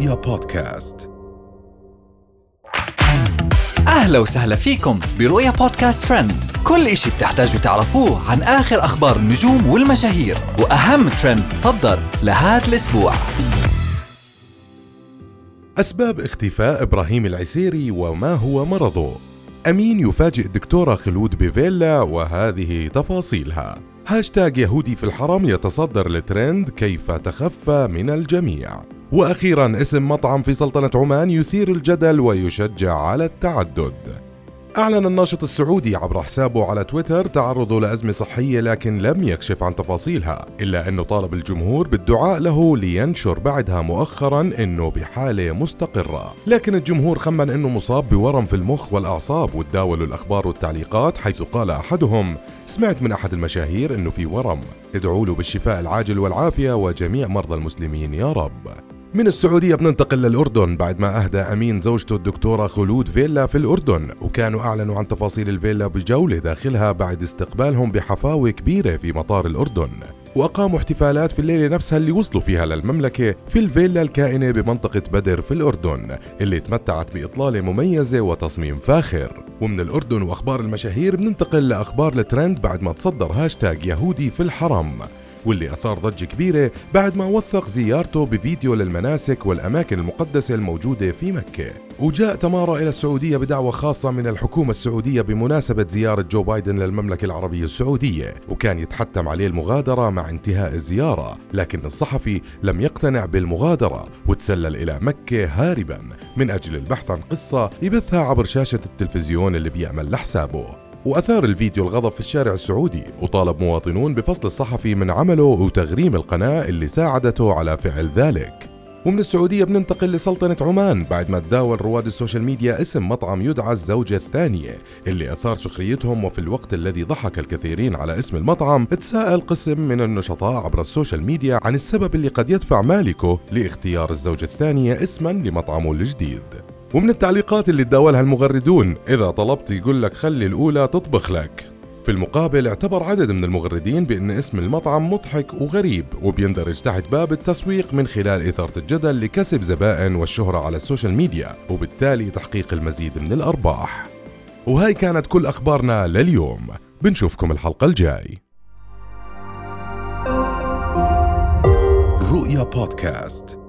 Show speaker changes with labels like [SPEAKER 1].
[SPEAKER 1] رؤيا بودكاست.
[SPEAKER 2] أهلا وسهلا فيكم برؤيا بودكاست ترند. كل إشي بتحتاجوا تعرفوه عن آخر أخبار النجوم والمشاهير وأهم ترند صدر لهذا الأسبوع.
[SPEAKER 1] أسباب اختفاء إبراهيم العسيري وما هو مرضه. أمين يفاجئ الدكتورة خلود بفيلا وهذه تفاصيلها. هاشتاج يهودي في الحرم يتصدر الترند كيف تخفى من الجميع. وأخيرا اسم مطعم في سلطنة عمان يثير الجدل ويشجع على التعدد. أعلن الناشط السعودي عبر حسابه على تويتر تعرضه لأزمة صحية لكن لم يكشف عن تفاصيلها إلا أنه طالب الجمهور بالدعاء له لينشر بعدها مؤخرا أنه بحالة مستقرة. لكن الجمهور خمن أنه مصاب بورم في المخ والأعصاب وتداولوا الأخبار والتعليقات حيث قال أحدهم سمعت من أحد المشاهير أنه في ورم. ادعوا له بالشفاء العاجل والعافية وجميع مرضى المسلمين يا رب. من السعودية بننتقل للأردن بعد ما أهدى أمين زوجته الدكتورة خلود فيلا في الأردن وكانوا أعلنوا عن تفاصيل الفيلا بجولة داخلها بعد استقبالهم بحفاوة كبيرة في مطار الأردن. وأقاموا احتفالات في الليلة نفسها اللي وصلوا فيها للمملكة في الفيلا الكائنة بمنطقة بدر في الأردن اللي تمتعت بإطلالة مميزة وتصميم فاخر. ومن الأردن وأخبار المشاهير بننتقل لأخبار الترند بعد ما تصدر هاشتاج يهودي في الحرم. واللي أثار ضجة كبيرة بعد ما وثق زيارته بفيديو للمناسك والأماكن المقدسة الموجودة في مكة. وجاء تمارا إلى السعودية بدعوة خاصة من الحكومة السعودية بمناسبة زيارة جو بايدن للمملكة العربية السعودية وكان يتحتم عليه المغادرة مع انتهاء الزيارة لكن الصحفي لم يقتنع بالمغادرة وتسلل إلى مكة هاربا. من أجل البحث عن قصة يبثها عبر شاشة التلفزيون اللي بيعمل لحسابه. وأثار الفيديو الغضب في الشارع السعودي وطالب مواطنون بفصل الصحفي من عمله وتغريم القناة اللي ساعدته على فعل ذلك. ومن السعودية بننتقل لسلطنة عمان بعد ما تداول رواد السوشيال ميديا اسم مطعم يدعى الزوجة الثانية اللي أثار سخريتهم وفي الوقت الذي ضحك الكثيرين على اسم المطعم تساءل قسم من النشطاء عبر السوشيال ميديا عن السبب اللي قد يدفع مالكه لاختيار الزوجة الثانية اسما لمطعمه الجديد. ومن التعليقات اللي تداولها المغردون إذا طلبت يقول لك خلي الأولى تطبخ لك. في المقابل اعتبر عدد من المغردين بأن اسم المطعم مضحك وغريب وبيندرج تحت باب التسويق من خلال إثارة الجدل لكسب زبائن والشهرة على السوشيال ميديا وبالتالي تحقيق المزيد من الأرباح. وهاي كانت كل أخبارنا لليوم. بنشوفكم الحلقة الجاي. رؤيا بودكاست.